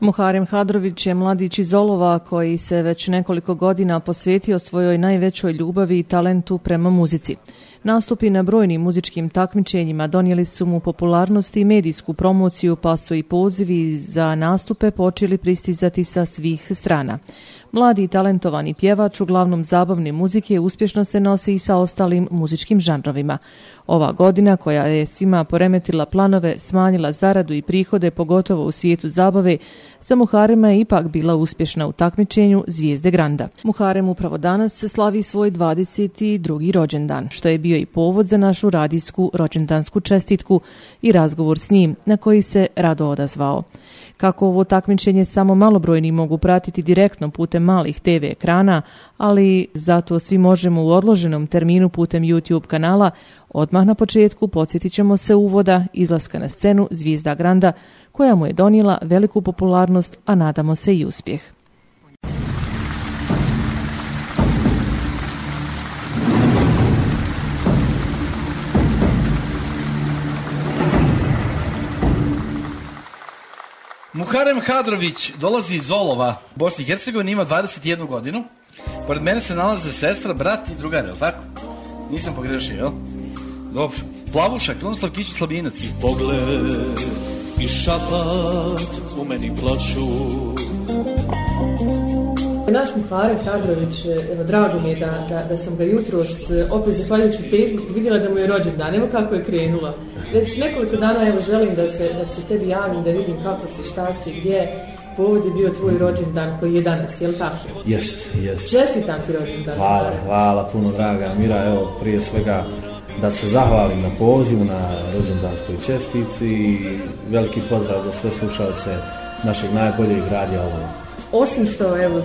Muharem Hadrović je mladić iz Olova koji se već nekoliko godina posvetio svojoj najvećoj ljubavi i talentu prema muzici. Nastupi na brojnim muzičkim takmičenjima donijeli su mu popularnost i medijsku promociju, pa su i pozivi za nastupe počeli pristizati sa svih strana. Mladi i talentovani pjevač, uglavnom zabavne muzike, uspješno se nosi i sa ostalim muzičkim žanrovima. Ova godina koja je svima poremetila planove, smanjila zaradu i prihode, pogotovo u svijetu zabave, sa Muharema je ipak bila uspješna u takmičenju Zvijezde Granda. Muharem upravo danas slavi svoj 22. rođendan, što je bio i povod za našu radijsku rođendansku čestitku i razgovor s njim, na koji se rado odazvao. Kako ovo takmičenje samo malobrojni mogu pratiti direktno putem malih TV ekrana, ali zato svi možemo u odloženom terminu putem YouTube kanala Odmah na početku podsjetit ćemo se uvoda izlaska na scenu Zvijezda Granda koja mu je donijela veliku popularnost, a nadamo se i uspjeh. Muharem Hadrović dolazi iz Olova, Bosni i Hercegovini, ima 21 godinu. Pored mene se nalaze sestra, brat i drugar, li tako? Nisam pogrešio, li? Dobro. Plavušak, Tomislav Kić Slabinac. Pogled i šapat u meni plaću. Naš Fare Kadrović, evo, drago mi je da, da, da sam ga jutros e, opet zahvaljujući Facebooku vidjela da mu je rođen dan. Evo kako je krenula. Već nekoliko dana evo želim da se, da se tebi javim, da vidim kako si, šta si, gdje. Povod je bio tvoj rođendan koji je danas, jel tako? Jest, jest. Čestitam ti rođendan. Hvala, hvala, puno draga Mira, evo prije svega da se zahvalim na pozivu, na rođendanskoj čestici i veliki pozdrav za sve slušalce našeg najboljeg radija Olova. Osim što, evo,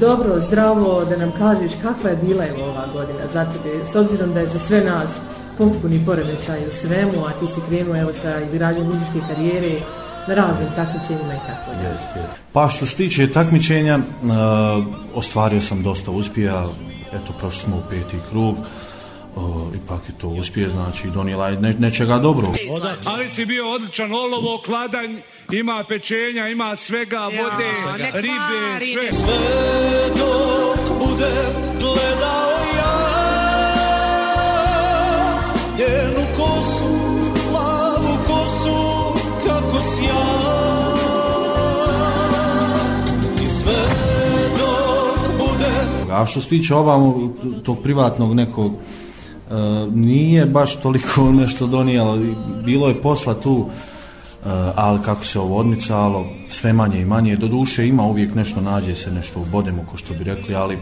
dobro, zdravo, da nam kažeš kakva je bila ova godina za tebe, s obzirom da je za sve nas potpuni poremećaj u svemu, a ti si krenuo evo sa izgradnjom muzičke karijere, na raznim takmičenjima i tako Pa što se tiče takmičenja, e, ostvario sam dosta uspjeha, eto prošli smo u peti krug, o, ipak je to uspije znači donijela je nečega dobro. Znači- Ali si bio odličan, olovo, kladanj, ima pečenja, ima svega, vode, ja, ribe, sve. Sve dok bude gledao ja njenu kosu, plavu kosu, kako si I sve bude... A što se tiče ovamo tog privatnog nekog E, nije baš toliko nešto donijelo. Bilo je posla tu, e, ali kako se ovo odmicalo, sve manje i manje. do duše ima uvijek nešto, nađe se nešto u bodemu, ko što bi rekli, ali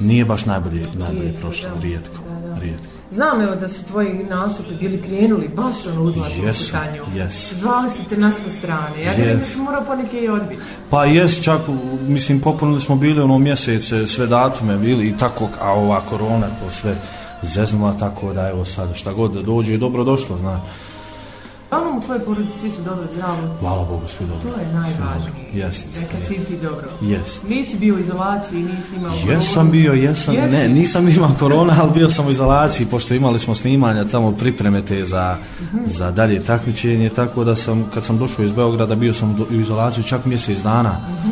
nije baš najbolje, najbolje prošlo, rijetko, rijetko. Znam evo da su tvoji nastupi bili krenuli baš ono uzlaznu yes, Zvali su te na sve strane. Ja yes. sam morao poneke i odbiti. Pa jes, čak, mislim, popunili smo bili ono mjesece, sve datume bili i tako, a ova korona to sve zeznula, tako da evo sad šta god dođe je dobro došlo, znaš. Uglavnom u tvojoj porodici svi su dobro zdravi. Hvala Bogu, svi dobro. To je najvažnije. Yes. Dakle, ti dobro. Jesi. Nisi bio u izolaciji, nisi imao koronu. Jesam bio, jesam. Ne, nisam imao korona, ali bio sam u izolaciji, pošto imali smo snimanja tamo pripremete za, za dalje takmičenje, tako da sam, kad sam došao iz Beograda, bio sam u izolaciji čak mjesec dana. Mhm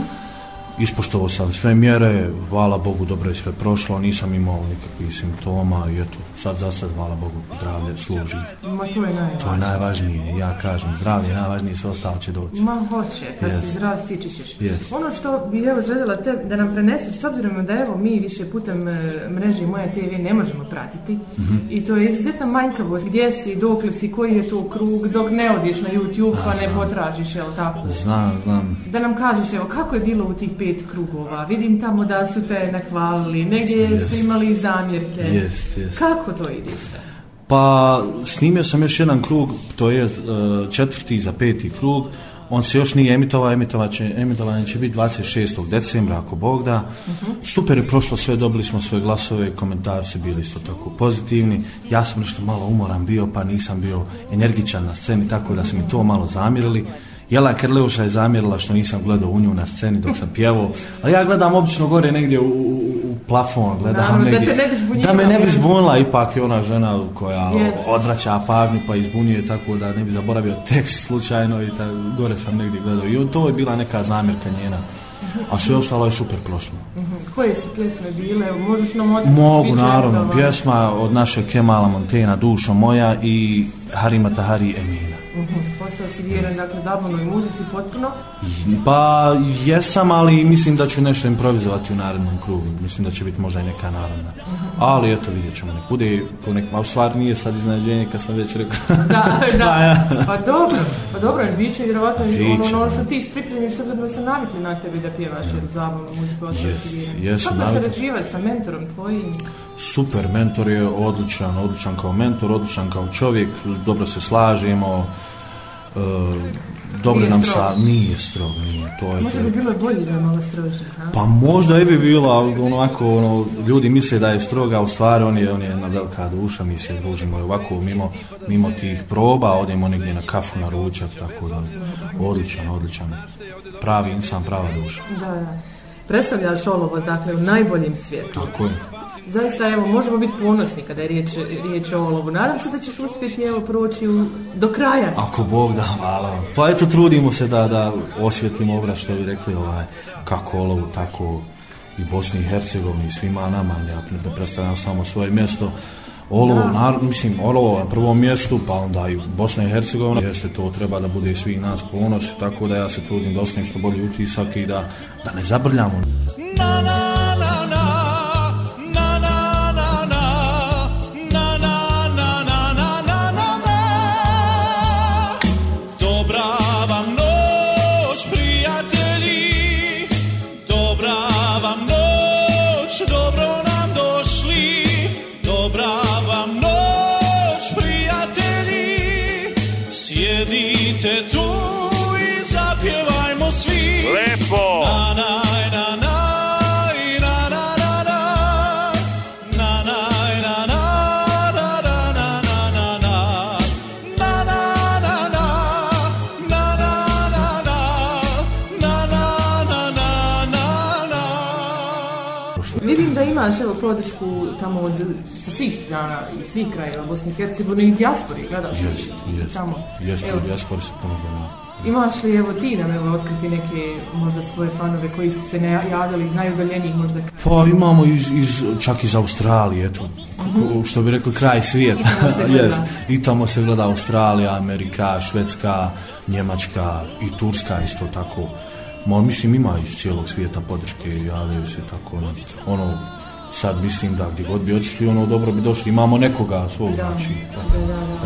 ispoštovao sam sve mjere, hvala Bogu dobro je sve prošlo, nisam imao nikakvih simptoma i eto, sad za sad hvala Bogu zdravlje služi. Ma to je najvažnije. To je najvažnije, ja kažem, zdravlje je najvažnije, sve ostalo će doći. Ma hoće, kad yes. si zdrav ćeš. Ono što bi evo željela te da nam preneseš, s obzirom da evo mi više putem e, mreže Moja TV ne možemo pratiti mhm. i to je izuzetna manjkavost, gdje si, dokli si, koji je to krug, dok ne odiš na YouTube pa ne potražiš, jel tako? Znam, znam. Da nam kažeš evo kako je bilo u tih pet krugova, vidim tamo da su te nakvalili, negdje yes. su imali zamjerke. Kako to ide sve? Pa snimio sam još jedan krug, to je e, četvrti za peti krug, on se još nije emitovao, emitovanje će biti 26. decembra, ako Bog da. Mhm. Super je prošlo sve, dobili smo svoje glasove, komentari su bili isto tako pozitivni. Ja sam nešto malo umoran bio, pa nisam bio energičan na sceni, tako da su mi to malo zamjerili. Jela Krleuša je zamjerila što nisam gledao u nju na sceni dok sam pjevao, ali ja gledam obično gore negdje u, u, plafon, gledam negdje. Da, me ne bi zbunila, ipak je ona žena koja yes. odvraća pažnju pa izbunjuje tako da ne bi zaboravio tekst slučajno i ta, gore sam negdje gledao. I to je bila neka zamjerka njena. A sve ostalo je super prošlo. Mhm. Koje su pjesme bile? Možeš nam Mogu, naravno. Pjesma od našeg Kemala Montena, Dušo moja i Harima Tahari Emina. Mhm. Postao si vjeren, dakle, zabavnoj muzici potpuno? Pa, jesam, ali mislim da ću nešto improvizovati u narednom krugu. Mislim da će biti možda i neka narodna. Mhm. Ali, eto, vidjet ćemo. Nek bude, nekom, a u stvari nije sad iznenađenje kad sam već rekao. da, da. Pa, pa dobro, pa dobro, jer bit će vjerovatno ono, ono što ti ispripremiš, što da se navikli na tebe da pjevaš zabavnu muziku, ostao si vjeren. Kako se sa mentorom tvojim? Super, mentor je odličan, odličan kao mentor, odličan kao čovjek, dobro se slažemo, E, dobro nam sa... Nije strog, nije. To je možda bi bilo bolje da je malo strože, Pa možda je bi bila onako, ono, ljudi misle da je stroga, a u stvari on je, on je jedna velika duša, mi se družimo ovako mimo, mimo tih proba, odemo negdje na kafu, na ručak, tako da, odličan, odličan. Pravi sam prava duša. Da, da. Predstavljaš ovo, dakle, u najboljim svijetu. Tako je zaista evo, možemo biti ponosni kada je riječ, riječ o olovu. Nadam se da ćeš uspjeti evo proći do kraja. Ako Bog da, hvala vam. Pa eto, trudimo se da, da osvjetlimo obraz što bi rekli ovaj, kako olovu, tako i Bosni i Hercegovini i svima nama. Ja ne predstavljam samo svoje mjesto. Olovo, naravno, mislim, Olovo na prvom mjestu, pa onda i Bosna i Hercegovina. Jeste, to treba da bude svih nas ponos, tako da ja se trudim da ostane što bolji utisak i da, da ne zabrljamo. Na, na. vam noć dobro podršku tamo od, sa svih strana i svih krajeva Bosne i Hercegovine i dijaspori, gledaš yes, tamo. Jeste, evo, dijaspori se puno Imaš li evo ti nam evo otkriti neke možda svoje fanove koji su se ne javljali iz najudaljenijih možda? Pa imamo iz, iz, čak iz Australije, eto, mhm. što bi rekli kraj svijeta. I, I tamo se gleda Australija, Amerika, Švedska, Njemačka i Turska isto tako. Ma, mislim ima iz cijelog svijeta podrške, javljaju se tako ono, ono sad mislim da gdje god bi otišli ono dobro bi došli imamo nekoga svog znači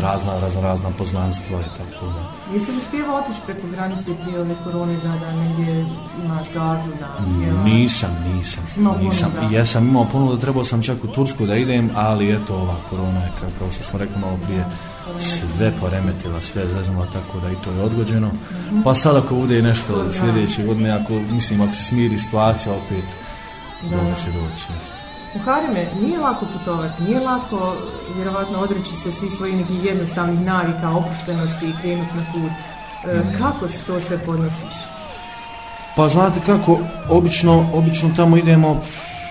razna razna razna poznanstva i tako da jesi uspjeva otići preko granice prije ove korone da da negdje imaš gažu da nisam nisam nisam ponuda. ja imao ponudu trebao sam čak u Tursku da idem ali eto ova korona je kao, kao što smo rekli malo prije sve poremetila, sve zeznula, tako da i to je odgođeno. Mhm. Pa sad ako bude nešto sljedeće godine, ako, mislim, ako se smiri situacija opet, dobro će doći. U Harime nije lako putovati, nije lako vjerovatno odreći se svih svojih nekih jednostavnih navika, opuštenosti i krenuti na put. E, mhm. kako se to sve podnosiš? Pa znate kako, obično, obično tamo idemo,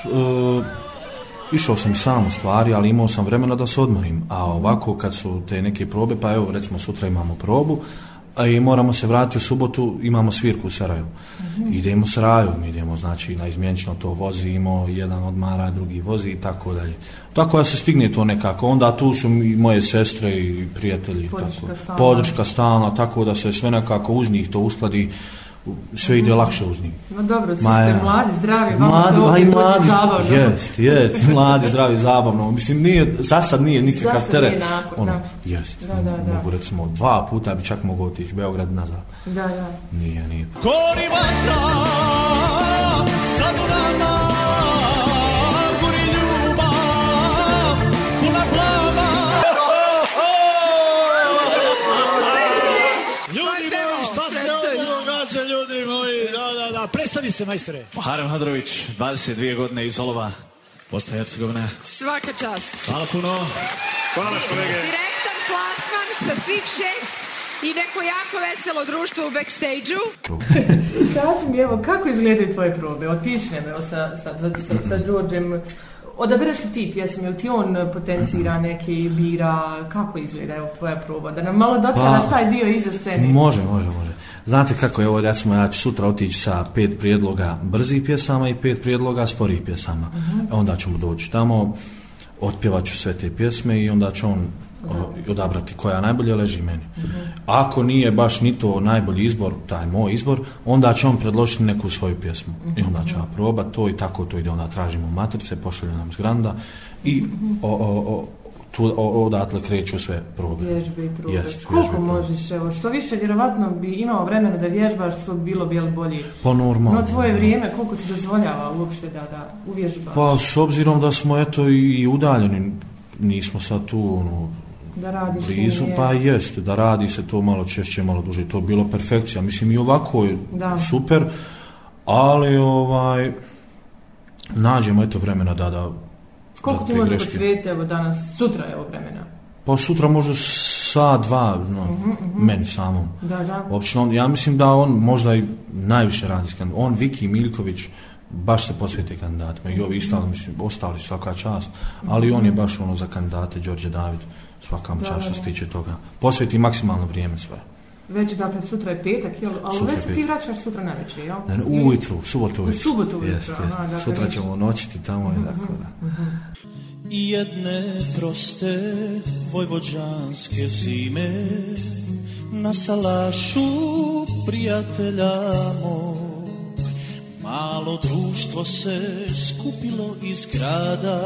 e, išao sam sam u stvari, ali imao sam vremena da se odmorim. A ovako kad su te neke probe, pa evo recimo sutra imamo probu, a i moramo se vratiti u subotu, imamo svirku u Saraju mhm. Idemo s idemo znači na izmjenično to vozimo, jedan odmara, drugi vozi i tako dalje. Tako da se stigne to nekako. Onda tu su i moje sestre i prijatelji. Podrška tako, Podrška stalna, tako da se sve nekako uz njih to uskladi sve ide lakše uz njih Ma dobro, svi ste mladi, zdravi, vama mladi, to je mladi, zabavno. Jest, jest, mladi, zdravi, zabavno. Mislim, nije, za sad nije nikakav nakon, Ono, jest, da, da, da. mogu recimo dva puta bi čak mogao otići Beograd nazad. Da, da. Nije, nije. Gori vatra! se majstore. Haram Hadrović, 22 godine iz Olova, Bosna i Hercegovina. Svaka čast. Hvala puno. Hvala kolege. Direktan plasman sa svih šest i neko jako veselo društvo u backstage-u. Kaži mi, evo, kako izgledaju tvoje probe? Otišne evo, sa, sa, sa, sa Đorđem. Odabiraš li ti pjesme, ili ti on potencira neke i bira, kako izgleda evo, tvoja proba? Da nam malo dočaraš pa, taj dio iza scene. Može, može, može. Znate kako je ovo, recimo ja ću sutra otići sa pet prijedloga brzih pjesama i pet prijedloga sporih pjesama. Mhm. Onda ćemo doći tamo, otpjevat ću sve te pjesme i onda će on ono, mhm. odabrati koja najbolje leži meni. Mhm. Ako nije baš ni to najbolji izbor, taj moj izbor, onda će on predložiti neku svoju pjesmu. I onda ću ja probati to i tako to ide. Onda tražimo matrice, pošalje nam zgranda i o tu odatle kreću sve probe. Vježbe i probleme. Koliko možeš, evo, što više vjerovatno bi imao vremena da vježbaš, to bi bilo bi bolje. Pa normalno. No tvoje vrijeme, koliko ti dozvoljava uopšte da, da uvježbaš? Pa s obzirom da smo eto i udaljeni, nismo sad tu ono, da radiš pa jest, da radi se to malo češće, malo duže, to je bilo perfekcija. Mislim i ovako je da. super, ali ovaj nađemo eto vremena da, da koliko ti može posvetiti evo danas, sutra evo vremena? Pa sutra možda sa dva, mhm, mhm. meni samom. Da, da. on, ja mislim da on možda i najviše radi s On, Viki Milković, baš se posvijete kandidatima. I ovi isto, mislim, ostali svaka čast. Ali on je mhm. baš ono za kandidate, Đorđe David, svaka mu čast što se tiče toga. Posveti maksimalno vrijeme svoje. Već, dakle, sutra je petak, jel? Ali sutra već se ti vraćaš sutra na večer, jel? Ne, ne, ujutru, subotu U subotu ujutru, jest, jest. Aha, dakle, Sutra ćemo noćiti tamo uh mhm, -huh, tako da. Uh mhm, -huh. Mhm. I jedne proste vojvođanske zime Na salašu prijatelja mog Malo društvo se skupilo iz grada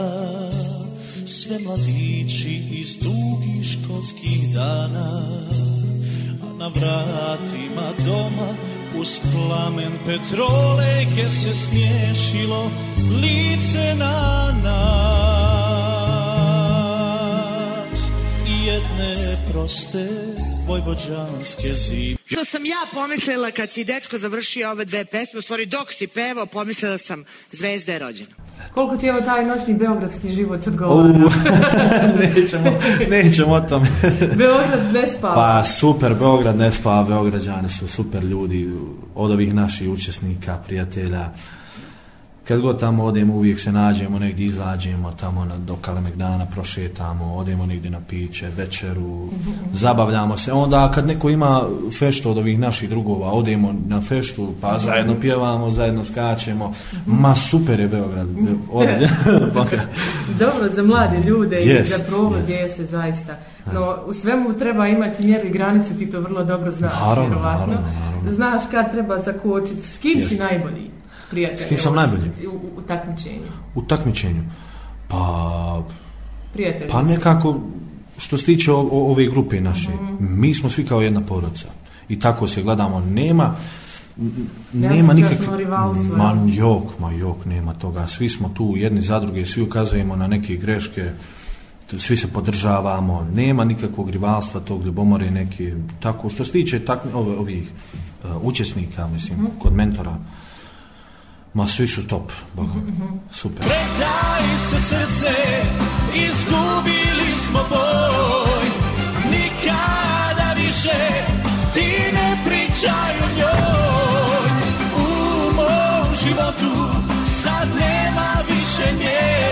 Sve mladići iz dugih školskih dana na vratima doma Uz plamen petrolejke se smiješilo lice na nas I jedne proste vojvođanske zime Što sam ja pomislila kad si dečko završio ove dve pesme, u stvari dok si pevao, pomislila sam Zvezda je rođena. Koliko ti ovo taj noćni beogradski život odgovara? nećemo, nećemo o tome. Beograd ne spava. Pa super, Beograd ne spava, Beograđani su super ljudi od ovih naših učesnika, prijatelja kad god tamo odemo uvijek se nađemo, negdje izađemo tamo na, do Kalemegdana, prošetamo, odemo negdje na piće, večeru, mhm. zabavljamo se. Onda kad neko ima feštu od ovih naših drugova, odemo na feštu, pa zajedno mhm. pjevamo, zajedno skačemo. Mhm. Ma super je Beograd. Dobro, za mlade ljude yes, i za provod jeste zaista. No, u svemu treba imati mjeru i granicu, ti to vrlo dobro znaš, naravno, Znaš kad treba zakočiti, s kim si najbolji prijatelja? S kim sam najbolji? U, u takmičenju. U takmičenju. Pa... Pa nekako, što se tiče o, o, ove grupe naše, mhm. mi smo svi kao jedna porodica. I tako se gledamo. Nema... Ja nema nikakvog ma jok, ma jok, nema toga. Svi smo tu jedni za druge, svi ukazujemo na neke greške, svi se podržavamo, nema nikakvog rivalstva tog ljubomore neki tako što se tiče ovih e, učesnika, mislim, mhm. kod mentora Ma svi su top, Boga. super. Predaj se srce, izgubili smo boj, nikada više ti ne pričaj o njoj. U mom životu sad nema više nje,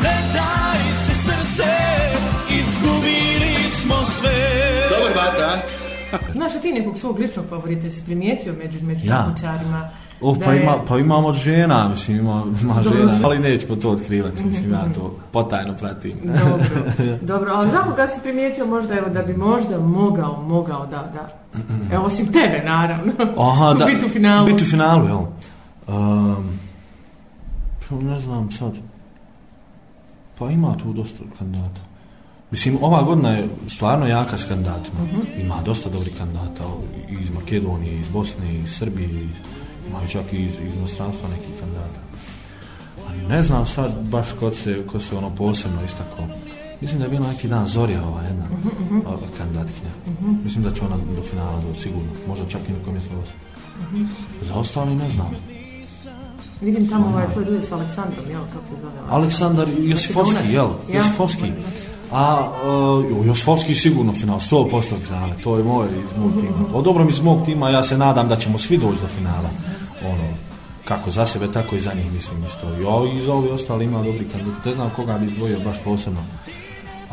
predaj se srce, izgubili smo sve. Dobar bata. Znaš ti nekog svog ličnog favorita, si primijetio među, među ja. O, pa, ima, pa žena, mislim, ima, ima žena, ali nećemo to otkrivati, mislim, ja to potajno pratim. Dobro, dobro, ali znamo ga si primijetio možda, evo, da bi možda mogao, mogao, da, da, evo, osim tebe, naravno, Aha, da, biti u finalu. Biti u finalu, pa ne znam sad, pa ima tu dosta kandidata. Mislim, ova godina je stvarno jaka s kandidatima. Mhm. Ima dosta dobrih kandidata iz Makedonije, iz Bosne, iz Srbije, iz ima čak i iz, iz inostranstva nekih kandidata. Ali ne znam sad baš kod se, ko se ono posebno istako, Mislim da je bila neki dan Zorija ova jedna uh mhm. -huh. kandidatkinja. Uh mhm. -huh. Mislim da će ona do finala do sigurno. Možda čak i neko mjesto Uh -huh. Za ostali ne znam. Vidim tamo ovaj tvoj ljudi s Aleksandrom, jel? Kako se zove? Aleksandar Josifovski, jel? Ja. Josifovski. A uh, Josifovski sigurno final, 100% finale. To je moj iz mog tima. O pa dobrom iz mog tima ja se nadam da ćemo svi doći do finala ono, kako za sebe, tako i za njih mislim isto. I iz ovi ostali ima dobri kandidat. Ne znam koga bi izdvojio baš posebno.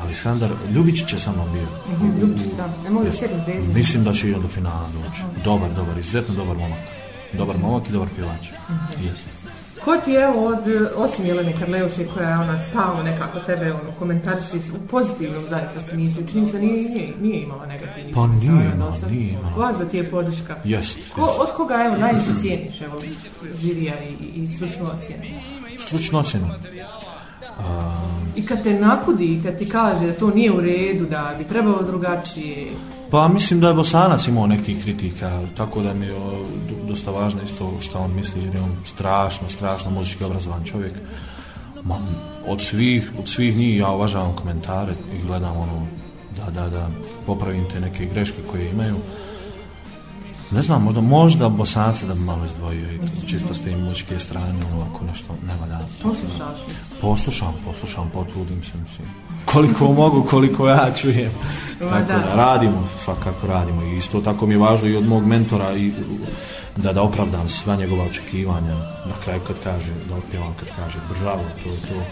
Aleksandar Ljubičić je sa bio. Mm -hmm, mislim da će i on do finala doći. Mhm. Dobar, dobar, izuzetno dobar momak. Dobar momak i dobar pilač Mm Jeste. Ko ti je od, osim Jelene koja je ona stalno nekako tebe ono, komentariši u pozitivnom zaista smislu, čini se nije, nije, nije imala negativnih Pa nije imala, nije imala. da ti je podrška. Jest, Ko, Od koga evo najviše cijeniš evo, žirija i, i stručnu ocjenu? Stručnu ocjenu? I kad te nakudi, kad ti kaže da to nije u redu, da bi trebalo drugačije, pa mislim da je Bosanac imao nekih kritika, tako da mi je dosta važno isto što on misli, jer je on strašno, strašno muzički obrazovan čovjek. Ma, od svih, od svih njih ja uvažavam komentare i gledam ono, da, da, da, popravim te neke greške koje imaju. Ne znam, možda, možda da bi malo izdvojio i čisto s te muzičke strane, ono, ako nešto ne valja. Poslušaš? Poslušam, poslušam, potrudim se, mislim koliko mogu, koliko ja čujem. Tako da, radimo, svakako radimo i isto tako mi je važno i od mog mentora i da, da opravdam sva njegova očekivanja na kraju kad kaže, da otpjevam kad kaže bravo, to je to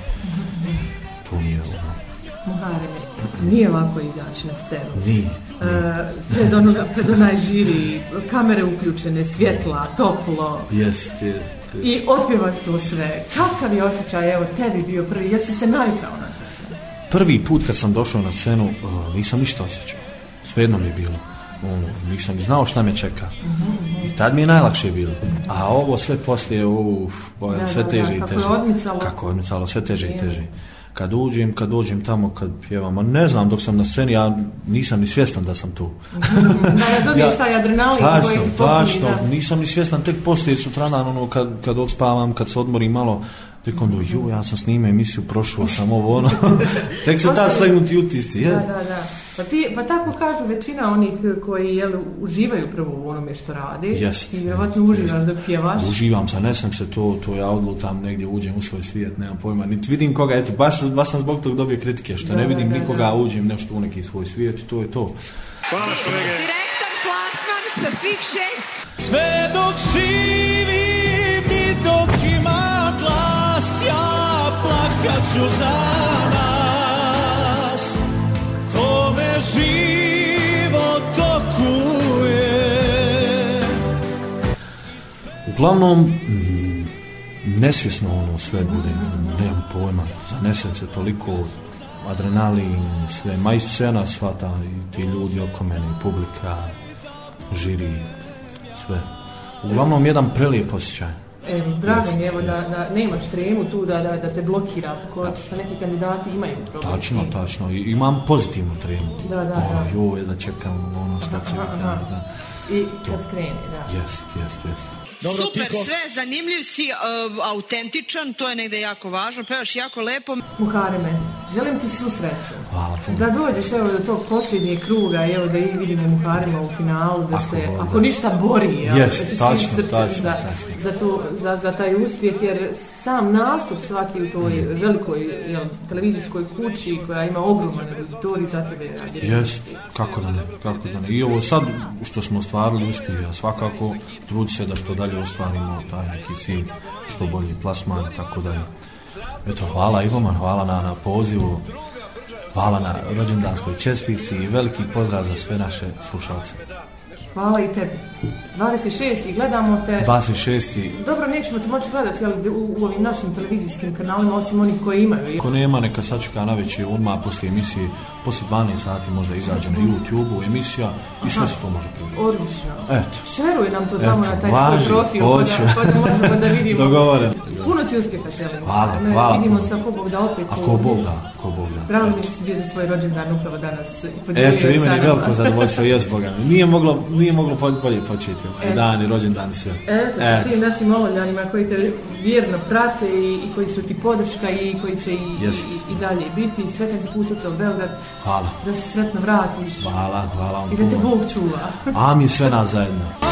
to mi je ono- nije lako izaći na scenu. Nije. pred, onoga, pred onaj žiri, kamere uključene, svjetla, toplo. Jest, jest. I otpjevati to sve. Kakav je osjećaj, evo, tebi bio prvi, jer si se navikao na prvi put kad sam došao na scenu, nisam ništa osjećao. Svejedno mi je bilo. Ono, nisam znao šta me čeka. I tad mi je najlakše bilo. A ovo sve poslije, uf, sve teže i teže. Kako je odmicalo. Kako sve teže i teže. Kad uđem, kad dođem tamo, kad pjevam, ne znam, dok sam na sceni, ja nisam ni svjestan da sam tu. Mhm. da, ja, adrenalin tačno, tačno, nisam ni svjestan, tek poslije sutra ono, kad, kad odspavam, kad se odmorim malo, Tek onda, ju, ja sam snimao emisiju, prošao sam ovo, ono. Tek se ta slegnuti utisci, je. Da, da, da. Pa, ti, pa tako kažu većina onih koji jel, uživaju prvo u onome što rade. Jest, I vjerovatno uživaš dok pjevaš. Uživam se, se to, to ja odlutam negdje, uđem u svoj svijet, nemam pojma. Niti vidim koga, eto, baš, baš sam zbog tog dobio kritike, što ne vidim da, da, nikoga, uđem nešto u neki svoj svijet i to je to. Hvala je. Direktan plasman sa svih šest. Sve dok živim i dok ću za nas To me život tokuje Uglavnom, mm, nesvjesno ono sve bude, nemam pojma, zanesem se toliko adrenalin, sve, ma i scena svata i ti ljudi oko mene, i publika, žiri, sve. Uglavnom jedan prelijep osjećaj evo, drago mi je da, da nemaš tremu tu da, da, da te blokira, što neki kandidati imaju problem. Tačno, tačno. I, imam pozitivnu tremu. Da, da, ono, da. Ovo, da čekam ono šta će biti. Ono, da i kad krene, da. Dobro, Super, tiko. sve, zanimljiv si, e, autentičan, to je negde jako važno, pevaš jako lepo. Muharime, želim ti svu sreću. Hvala puno. Da dođeš evo do tog posljednjeg kruga, evo da vidimo muharima u finalu, da ako se, ako ništa bori, ja, yes, da tačno, tačno, za, Za, za, za, taj uspjeh, jer sam nastup svaki u toj mm. velikoj televizijskoj kući koja ima ogroman auditorij za tebe. Jes, kako da ne, kako da ne. I ovo sad što smo ostvarili uspjeh, a svakako trud se da što dalje ostvarimo taj neki film, što bolji plasman i tako dalje. Eto, hvala Ivoma, hvala na, na pozivu, hvala na rođendanskoj čestici i veliki pozdrav za sve naše slušalce. Hvala i tebi. 26. gledamo te... 26. Dobro, nećemo te moći gledati ali u, u ovim našim televizijskim kanalima, osim onih koji imaju. Ako nema, neka sačeka na veći odmah poslije emisije, poslije 12 sati možda izađe na YouTube-u emisija i sve se to može pogledati. Odlično. Eto. Šeruje nam to tamo na taj svoj profil, pa, pa da, možemo da vidimo. Dogovore. Puno ti uspjeha želimo. Hvala, ne, hvala. Vidimo se, ako Bog da opet. Ako Bog da, ako Bog da. Bravo mi si bio za svoj rođendan upravo danas. Eto, ima je veliko zadovoljstvo, jes Boga. Nije moglo, nije moglo bolje početio. E. dan, i rođendan i sve. E, eto, Eto. svim našim olonjanima koji te vjerno prate i, i, koji su ti podrška i koji će i, i, i dalje biti. I kad ti put u Hvala. Da se sretno vratiš. Hvala, hvala vam I da te Bog čuva. Amin sve nas zajedno.